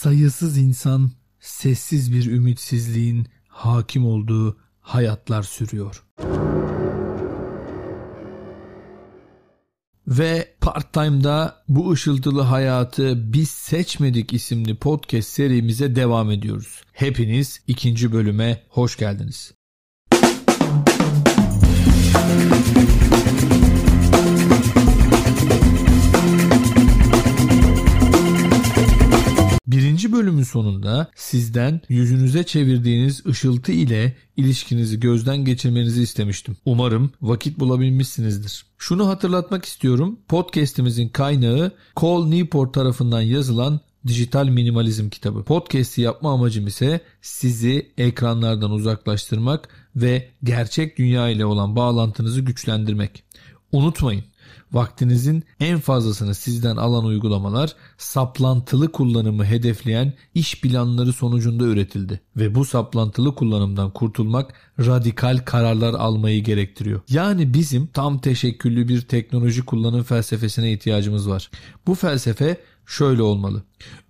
sayısız insan sessiz bir ümitsizliğin hakim olduğu hayatlar sürüyor. Ve Part Time'da bu ışıltılı hayatı biz seçmedik isimli podcast serimize devam ediyoruz. Hepiniz ikinci bölüme hoş geldiniz. Bölümün sonunda sizden yüzünüze çevirdiğiniz ışıltı ile ilişkinizi gözden geçirmenizi istemiştim. Umarım vakit bulabilmişsinizdir. Şunu hatırlatmak istiyorum. Podcast'imizin kaynağı Cole Newport tarafından yazılan Dijital Minimalizm kitabı. Podcast'i yapma amacım ise sizi ekranlardan uzaklaştırmak ve gerçek dünya ile olan bağlantınızı güçlendirmek. Unutmayın Vaktinizin en fazlasını sizden alan uygulamalar saplantılı kullanımı hedefleyen iş planları sonucunda üretildi ve bu saplantılı kullanımdan kurtulmak radikal kararlar almayı gerektiriyor. Yani bizim tam teşekküllü bir teknoloji kullanım felsefesine ihtiyacımız var. Bu felsefe şöyle olmalı.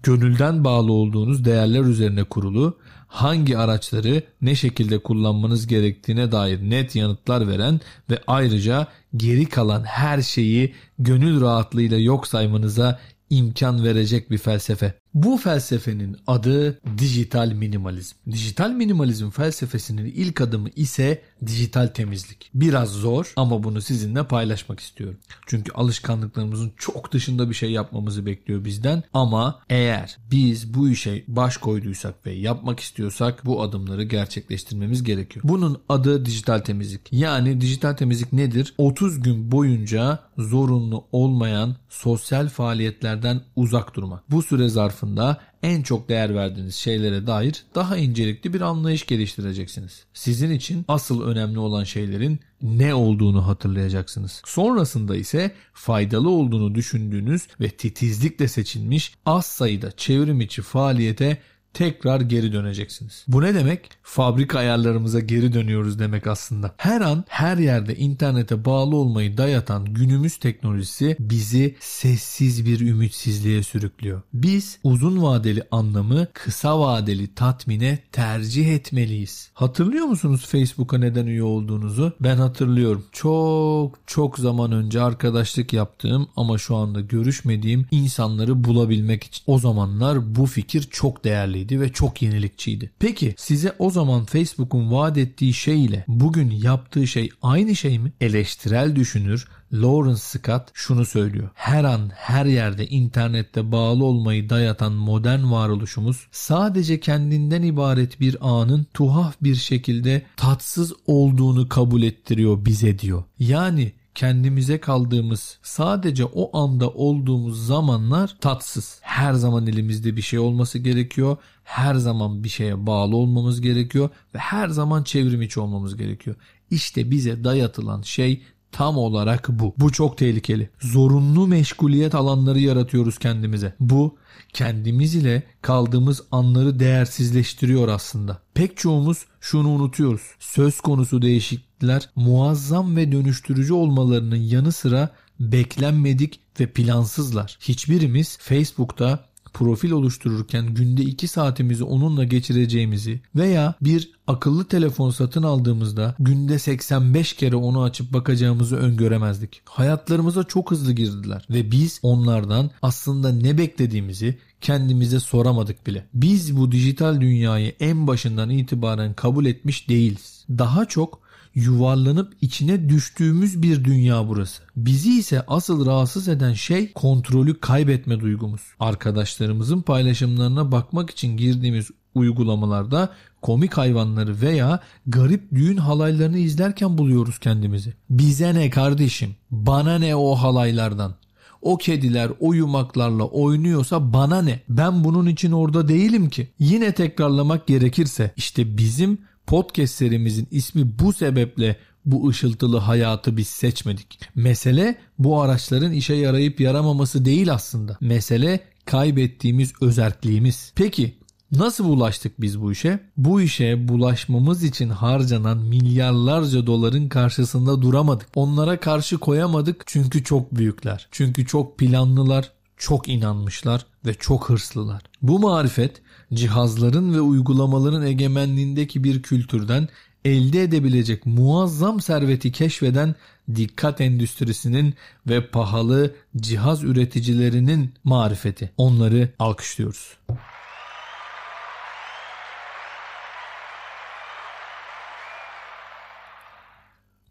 Gönülden bağlı olduğunuz değerler üzerine kurulu, hangi araçları ne şekilde kullanmanız gerektiğine dair net yanıtlar veren ve ayrıca geri kalan her şeyi gönül rahatlığıyla yok saymanıza imkan verecek bir felsefe. Bu felsefenin adı dijital minimalizm. Dijital minimalizm felsefesinin ilk adımı ise dijital temizlik. Biraz zor ama bunu sizinle paylaşmak istiyorum. Çünkü alışkanlıklarımızın çok dışında bir şey yapmamızı bekliyor bizden ama eğer biz bu işe baş koyduysak ve yapmak istiyorsak bu adımları gerçekleştirmemiz gerekiyor. Bunun adı dijital temizlik. Yani dijital temizlik nedir? 30 gün boyunca zorunlu olmayan sosyal faaliyetlerden uzak durmak. Bu süre zarfı zarfında en çok değer verdiğiniz şeylere dair daha incelikli bir anlayış geliştireceksiniz. Sizin için asıl önemli olan şeylerin ne olduğunu hatırlayacaksınız. Sonrasında ise faydalı olduğunu düşündüğünüz ve titizlikle seçilmiş az sayıda çevrim içi faaliyete tekrar geri döneceksiniz. Bu ne demek? Fabrika ayarlarımıza geri dönüyoruz demek aslında. Her an her yerde internete bağlı olmayı dayatan günümüz teknolojisi bizi sessiz bir ümitsizliğe sürüklüyor. Biz uzun vadeli anlamı kısa vadeli tatmine tercih etmeliyiz. Hatırlıyor musunuz Facebook'a neden üye olduğunuzu? Ben hatırlıyorum. Çok çok zaman önce arkadaşlık yaptığım ama şu anda görüşmediğim insanları bulabilmek için. O zamanlar bu fikir çok değerli değerliydi ve çok yenilikçiydi. Peki size o zaman Facebook'un vaat ettiği şey ile bugün yaptığı şey aynı şey mi? Eleştirel düşünür Lawrence Scott şunu söylüyor. Her an her yerde internette bağlı olmayı dayatan modern varoluşumuz sadece kendinden ibaret bir anın tuhaf bir şekilde tatsız olduğunu kabul ettiriyor bize diyor. Yani kendimize kaldığımız sadece o anda olduğumuz zamanlar tatsız. Her zaman elimizde bir şey olması gerekiyor. Her zaman bir şeye bağlı olmamız gerekiyor ve her zaman çevrim içi olmamız gerekiyor. İşte bize dayatılan şey tam olarak bu. Bu çok tehlikeli. Zorunlu meşguliyet alanları yaratıyoruz kendimize. Bu kendimiz ile kaldığımız anları değersizleştiriyor aslında. Pek çoğumuz şunu unutuyoruz. Söz konusu değişiklikler muazzam ve dönüştürücü olmalarının yanı sıra beklenmedik ve plansızlar. Hiçbirimiz Facebook'ta profil oluştururken günde 2 saatimizi onunla geçireceğimizi veya bir akıllı telefon satın aldığımızda günde 85 kere onu açıp bakacağımızı öngöremezdik. Hayatlarımıza çok hızlı girdiler ve biz onlardan aslında ne beklediğimizi kendimize soramadık bile. Biz bu dijital dünyayı en başından itibaren kabul etmiş değiliz. Daha çok yuvarlanıp içine düştüğümüz bir dünya burası. Bizi ise asıl rahatsız eden şey kontrolü kaybetme duygumuz. Arkadaşlarımızın paylaşımlarına bakmak için girdiğimiz uygulamalarda komik hayvanları veya garip düğün halaylarını izlerken buluyoruz kendimizi. Bize ne kardeşim? Bana ne o halaylardan? O kediler o yumaklarla oynuyorsa bana ne? Ben bunun için orada değilim ki. Yine tekrarlamak gerekirse işte bizim podcast serimizin ismi bu sebeple bu ışıltılı hayatı biz seçmedik. Mesele bu araçların işe yarayıp yaramaması değil aslında. Mesele kaybettiğimiz özerkliğimiz. Peki Nasıl bulaştık biz bu işe? Bu işe bulaşmamız için harcanan milyarlarca doların karşısında duramadık. Onlara karşı koyamadık çünkü çok büyükler. Çünkü çok planlılar, çok inanmışlar ve çok hırslılar. Bu marifet cihazların ve uygulamaların egemenliğindeki bir kültürden elde edebilecek muazzam serveti keşfeden dikkat endüstrisinin ve pahalı cihaz üreticilerinin marifeti. Onları alkışlıyoruz.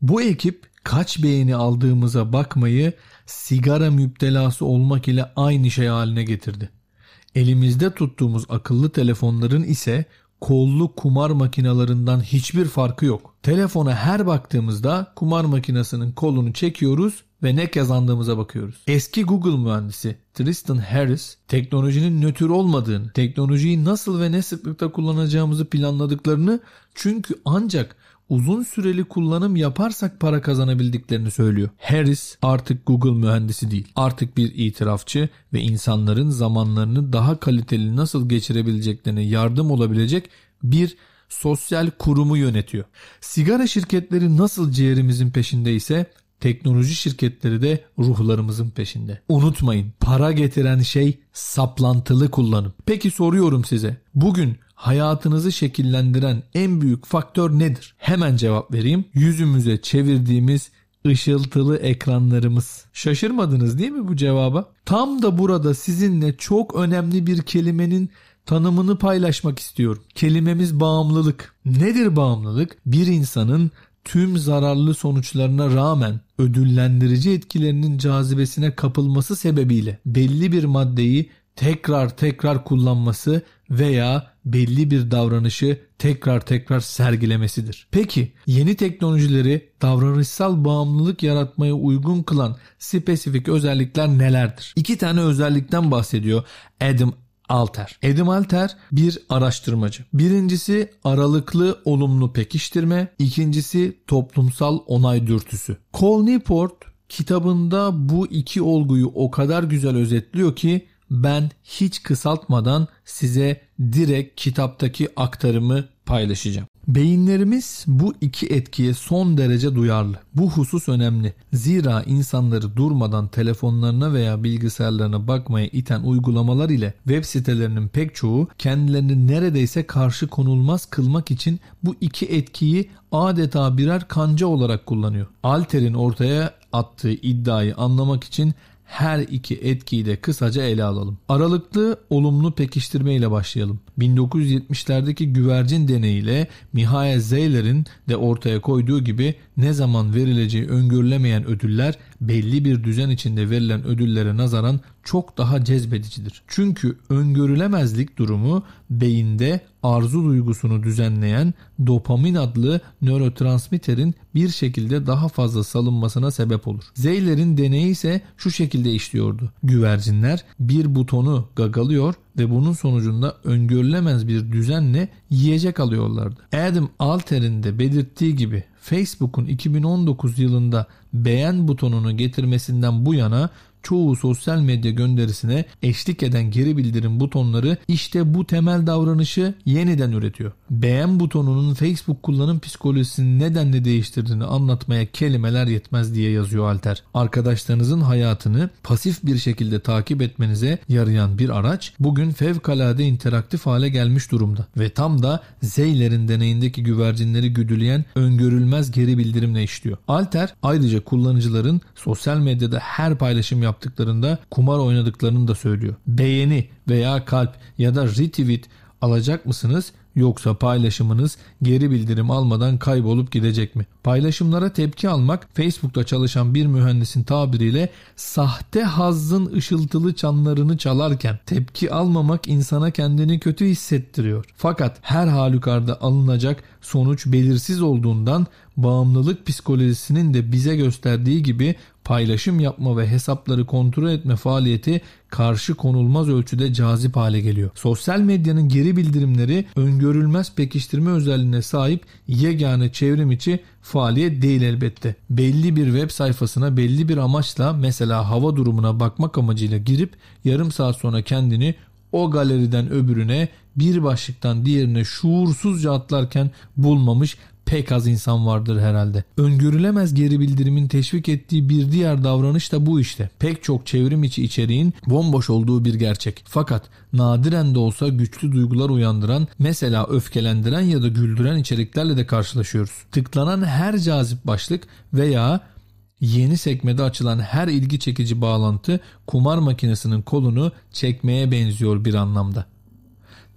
Bu ekip kaç beğeni aldığımıza bakmayı sigara müptelası olmak ile aynı şey haline getirdi. Elimizde tuttuğumuz akıllı telefonların ise kollu kumar makinalarından hiçbir farkı yok. Telefona her baktığımızda kumar makinesinin kolunu çekiyoruz ve ne kazandığımıza bakıyoruz. Eski Google mühendisi Tristan Harris teknolojinin nötr olmadığını, teknolojiyi nasıl ve ne sıklıkta kullanacağımızı planladıklarını çünkü ancak uzun süreli kullanım yaparsak para kazanabildiklerini söylüyor. Harris artık Google mühendisi değil. Artık bir itirafçı ve insanların zamanlarını daha kaliteli nasıl geçirebileceklerine yardım olabilecek bir sosyal kurumu yönetiyor. Sigara şirketleri nasıl ciğerimizin peşindeyse teknoloji şirketleri de ruhlarımızın peşinde. Unutmayın para getiren şey saplantılı kullanım. Peki soruyorum size. Bugün hayatınızı şekillendiren en büyük faktör nedir? Hemen cevap vereyim. Yüzümüze çevirdiğimiz ışıltılı ekranlarımız. Şaşırmadınız değil mi bu cevaba? Tam da burada sizinle çok önemli bir kelimenin tanımını paylaşmak istiyorum. Kelimemiz bağımlılık. Nedir bağımlılık? Bir insanın tüm zararlı sonuçlarına rağmen ödüllendirici etkilerinin cazibesine kapılması sebebiyle belli bir maddeyi tekrar tekrar kullanması veya belli bir davranışı tekrar tekrar sergilemesidir. Peki yeni teknolojileri davranışsal bağımlılık yaratmaya uygun kılan spesifik özellikler nelerdir? İki tane özellikten bahsediyor Adam Alter. Adam Alter bir araştırmacı. Birincisi aralıklı olumlu pekiştirme, ikincisi toplumsal onay dürtüsü. Cole Newport kitabında bu iki olguyu o kadar güzel özetliyor ki ben hiç kısaltmadan size direkt kitaptaki aktarımı paylaşacağım. Beyinlerimiz bu iki etkiye son derece duyarlı. Bu husus önemli. Zira insanları durmadan telefonlarına veya bilgisayarlarına bakmaya iten uygulamalar ile web sitelerinin pek çoğu kendilerini neredeyse karşı konulmaz kılmak için bu iki etkiyi adeta birer kanca olarak kullanıyor. Alter'in ortaya attığı iddiayı anlamak için her iki etkiyi de kısaca ele alalım. Aralıklı olumlu pekiştirme ile başlayalım. 1970'lerdeki güvercin deneyiyle Mihail Zeyler'in de ortaya koyduğu gibi ne zaman verileceği öngörülemeyen ödüller belli bir düzen içinde verilen ödüllere nazaran çok daha cezbedicidir. Çünkü öngörülemezlik durumu beyinde arzu duygusunu düzenleyen dopamin adlı nörotransmitterin bir şekilde daha fazla salınmasına sebep olur. Zeyler'in deneyi ise şu şekilde işliyordu. Güvercinler bir butonu gagalıyor ve bunun sonucunda öngörülemez bir düzenle yiyecek alıyorlardı. Adam Alter'in de belirttiği gibi Facebook'un 2019 yılında beğen butonunu getirmesinden bu yana çoğu sosyal medya gönderisine eşlik eden geri bildirim butonları işte bu temel davranışı yeniden üretiyor. Beğen butonunun Facebook kullanım psikolojisini nedenle değiştirdiğini anlatmaya kelimeler yetmez diye yazıyor Alter. Arkadaşlarınızın hayatını pasif bir şekilde takip etmenize yarayan bir araç bugün fevkalade interaktif hale gelmiş durumda ve tam da Zeyler'in deneyindeki güvercinleri güdüleyen öngörülmez geri bildirimle işliyor. Alter ayrıca kullanıcıların sosyal medyada her paylaşım yaptıklarında kumar oynadıklarını da söylüyor. Beğeni veya kalp ya da retweet alacak mısınız yoksa paylaşımınız geri bildirim almadan kaybolup gidecek mi? Paylaşımlara tepki almak Facebook'ta çalışan bir mühendisin tabiriyle sahte hazzın ışıltılı çanlarını çalarken tepki almamak insana kendini kötü hissettiriyor. Fakat her halükarda alınacak sonuç belirsiz olduğundan bağımlılık psikolojisinin de bize gösterdiği gibi paylaşım yapma ve hesapları kontrol etme faaliyeti karşı konulmaz ölçüde cazip hale geliyor. Sosyal medyanın geri bildirimleri öngörülmez pekiştirme özelliğine sahip yegane çevrim içi faaliyet değil elbette. Belli bir web sayfasına belli bir amaçla mesela hava durumuna bakmak amacıyla girip yarım saat sonra kendini o galeriden öbürüne bir başlıktan diğerine şuursuzca atlarken bulmamış pek az insan vardır herhalde. Öngörülemez geri bildirimin teşvik ettiği bir diğer davranış da bu işte. Pek çok çevrim içi içeriğin bomboş olduğu bir gerçek. Fakat nadiren de olsa güçlü duygular uyandıran, mesela öfkelendiren ya da güldüren içeriklerle de karşılaşıyoruz. Tıklanan her cazip başlık veya Yeni sekmede açılan her ilgi çekici bağlantı kumar makinesinin kolunu çekmeye benziyor bir anlamda.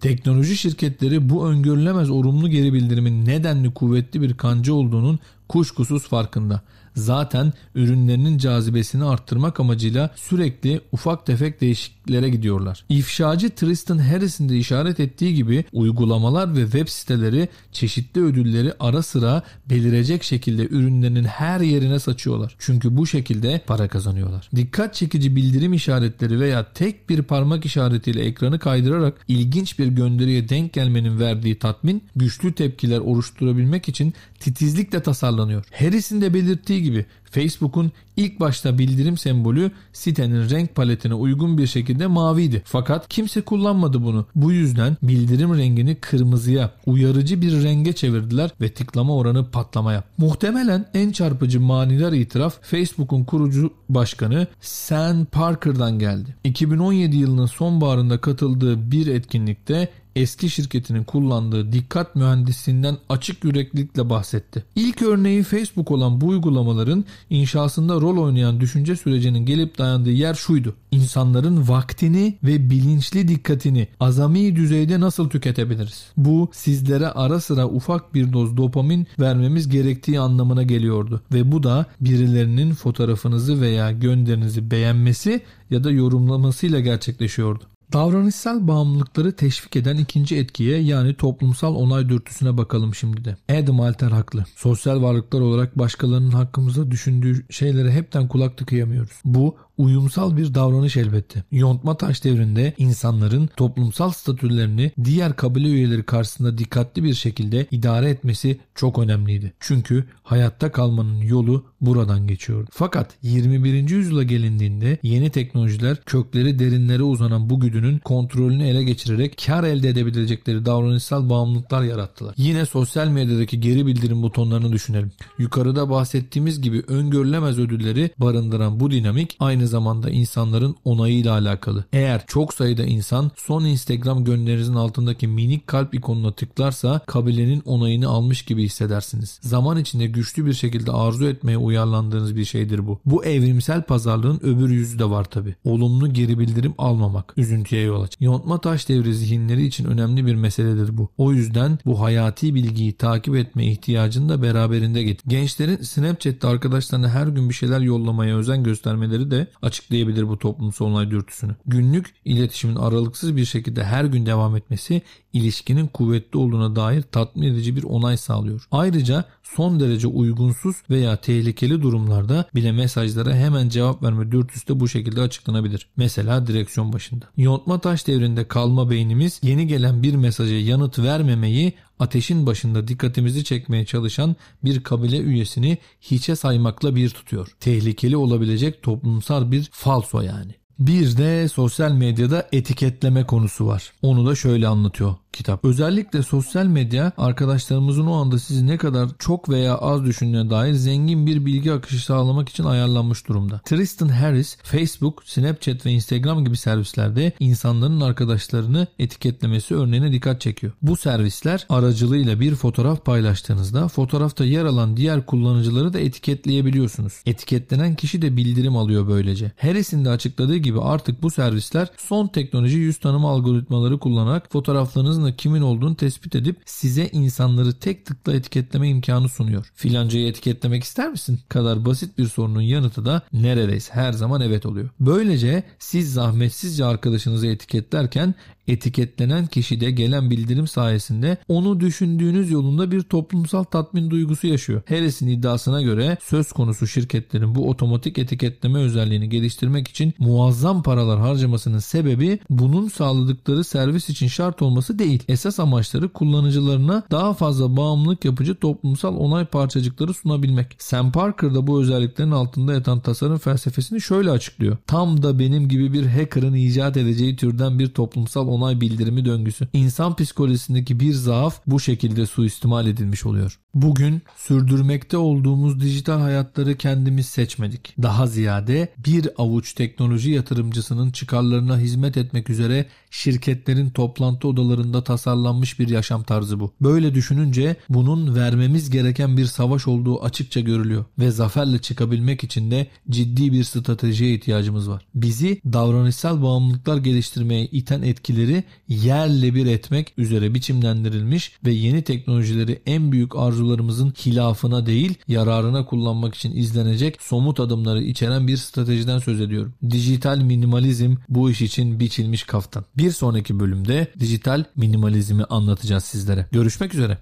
Teknoloji şirketleri bu öngörülemez olumlu geri bildirimin nedenli kuvvetli bir kanca olduğunun kuşkusuz farkında zaten ürünlerinin cazibesini arttırmak amacıyla sürekli ufak tefek değişikliklere gidiyorlar. İfşacı Tristan Harris'in de işaret ettiği gibi uygulamalar ve web siteleri çeşitli ödülleri ara sıra belirecek şekilde ürünlerinin her yerine saçıyorlar. Çünkü bu şekilde para kazanıyorlar. Dikkat çekici bildirim işaretleri veya tek bir parmak işaretiyle ekranı kaydırarak ilginç bir gönderiye denk gelmenin verdiği tatmin güçlü tepkiler oluşturabilmek için titizlikle tasarlanıyor. Harris'in de belirttiği gibi Facebook'un ilk başta bildirim sembolü sitenin renk paletine uygun bir şekilde maviydi. Fakat kimse kullanmadı bunu. Bu yüzden bildirim rengini kırmızıya, uyarıcı bir renge çevirdiler ve tıklama oranı patlamaya. Muhtemelen en çarpıcı manidar itiraf Facebook'un kurucu başkanı Sam Parker'dan geldi. 2017 yılının sonbaharında katıldığı bir etkinlikte eski şirketinin kullandığı dikkat mühendisliğinden açık yüreklilikle bahsetti. İlk örneği Facebook olan bu uygulamaların inşasında rol oynayan düşünce sürecinin gelip dayandığı yer şuydu. İnsanların vaktini ve bilinçli dikkatini azami düzeyde nasıl tüketebiliriz? Bu sizlere ara sıra ufak bir doz dopamin vermemiz gerektiği anlamına geliyordu ve bu da birilerinin fotoğrafınızı veya gönderinizi beğenmesi ya da yorumlamasıyla gerçekleşiyordu. Davranışsal bağımlılıkları teşvik eden ikinci etkiye yani toplumsal onay dürtüsüne bakalım şimdi de. Adam Alter haklı. Sosyal varlıklar olarak başkalarının hakkımızda düşündüğü şeylere hepten kulak tıkayamıyoruz. Bu uyumsal bir davranış elbette. Yontma taş devrinde insanların toplumsal statülerini diğer kabile üyeleri karşısında dikkatli bir şekilde idare etmesi çok önemliydi. Çünkü hayatta kalmanın yolu buradan geçiyordu. Fakat 21. yüzyıla gelindiğinde yeni teknolojiler kökleri derinlere uzanan bu güdünün kontrolünü ele geçirerek kar elde edebilecekleri davranışsal bağımlılıklar yarattılar. Yine sosyal medyadaki geri bildirim butonlarını düşünelim. Yukarıda bahsettiğimiz gibi öngörülemez ödülleri barındıran bu dinamik aynı zamanda insanların onayıyla alakalı. Eğer çok sayıda insan son Instagram gönderinizin altındaki minik kalp ikonuna tıklarsa kabilenin onayını almış gibi hissedersiniz. Zaman içinde güçlü bir şekilde arzu etmeye uyarlandığınız bir şeydir bu. Bu evrimsel pazarlığın öbür yüzü de var tabi. Olumlu geri bildirim almamak üzüntüye yol aç. Yontma taş devri zihinleri için önemli bir meseledir bu. O yüzden bu hayati bilgiyi takip etme ihtiyacını da beraberinde get. Gençlerin Snapchat'te arkadaşlarına her gün bir şeyler yollamaya özen göstermeleri de açıklayabilir bu toplumsal onay dürtüsünü. Günlük iletişimin aralıksız bir şekilde her gün devam etmesi ilişkinin kuvvetli olduğuna dair tatmin edici bir onay sağlıyor. Ayrıca son derece uygunsuz veya tehlikeli durumlarda bile mesajlara hemen cevap verme dürtüsü de bu şekilde açıklanabilir. Mesela direksiyon başında. Yontma taş devrinde kalma beynimiz yeni gelen bir mesaja yanıt vermemeyi ateşin başında dikkatimizi çekmeye çalışan bir kabile üyesini hiçe saymakla bir tutuyor. Tehlikeli olabilecek toplumsal bir falso yani. Bir de sosyal medyada etiketleme konusu var. Onu da şöyle anlatıyor kitap. Özellikle sosyal medya arkadaşlarımızın o anda sizi ne kadar çok veya az düşündüğüne dair zengin bir bilgi akışı sağlamak için ayarlanmış durumda. Tristan Harris, Facebook, Snapchat ve Instagram gibi servislerde insanların arkadaşlarını etiketlemesi örneğine dikkat çekiyor. Bu servisler aracılığıyla bir fotoğraf paylaştığınızda fotoğrafta yer alan diğer kullanıcıları da etiketleyebiliyorsunuz. Etiketlenen kişi de bildirim alıyor böylece. Harris'in de açıkladığı gibi artık bu servisler son teknoloji yüz tanıma algoritmaları kullanarak fotoğraflarınızın aslında kimin olduğunu tespit edip size insanları tek tıkla etiketleme imkanı sunuyor. Filancayı etiketlemek ister misin? kadar basit bir sorunun yanıtı da neredeyse her zaman evet oluyor. Böylece siz zahmetsizce arkadaşınızı etiketlerken etiketlenen kişi de gelen bildirim sayesinde onu düşündüğünüz yolunda bir toplumsal tatmin duygusu yaşıyor. Harris'in iddiasına göre söz konusu şirketlerin bu otomatik etiketleme özelliğini geliştirmek için muazzam paralar harcamasının sebebi bunun sağladıkları servis için şart olması değil değil. Esas amaçları kullanıcılarına daha fazla bağımlılık yapıcı toplumsal onay parçacıkları sunabilmek. Sam Parker da bu özelliklerin altında yatan tasarım felsefesini şöyle açıklıyor. Tam da benim gibi bir hacker'ın icat edeceği türden bir toplumsal onay bildirimi döngüsü. İnsan psikolojisindeki bir zaaf bu şekilde suistimal edilmiş oluyor. Bugün sürdürmekte olduğumuz dijital hayatları kendimiz seçmedik. Daha ziyade bir avuç teknoloji yatırımcısının çıkarlarına hizmet etmek üzere şirketlerin toplantı odalarında tasarlanmış bir yaşam tarzı bu. Böyle düşününce bunun vermemiz gereken bir savaş olduğu açıkça görülüyor ve zaferle çıkabilmek için de ciddi bir stratejiye ihtiyacımız var. Bizi davranışsal bağımlılıklar geliştirmeye iten etkileri yerle bir etmek üzere biçimlendirilmiş ve yeni teknolojileri en büyük arzularımızın hilafına değil yararına kullanmak için izlenecek somut adımları içeren bir stratejiden söz ediyorum. Dijital minimalizm bu iş için biçilmiş kaftan. Bir sonraki bölümde dijital minimalizmi anlatacağız sizlere. Görüşmek üzere.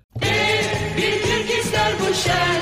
Bir Türk ister bu şer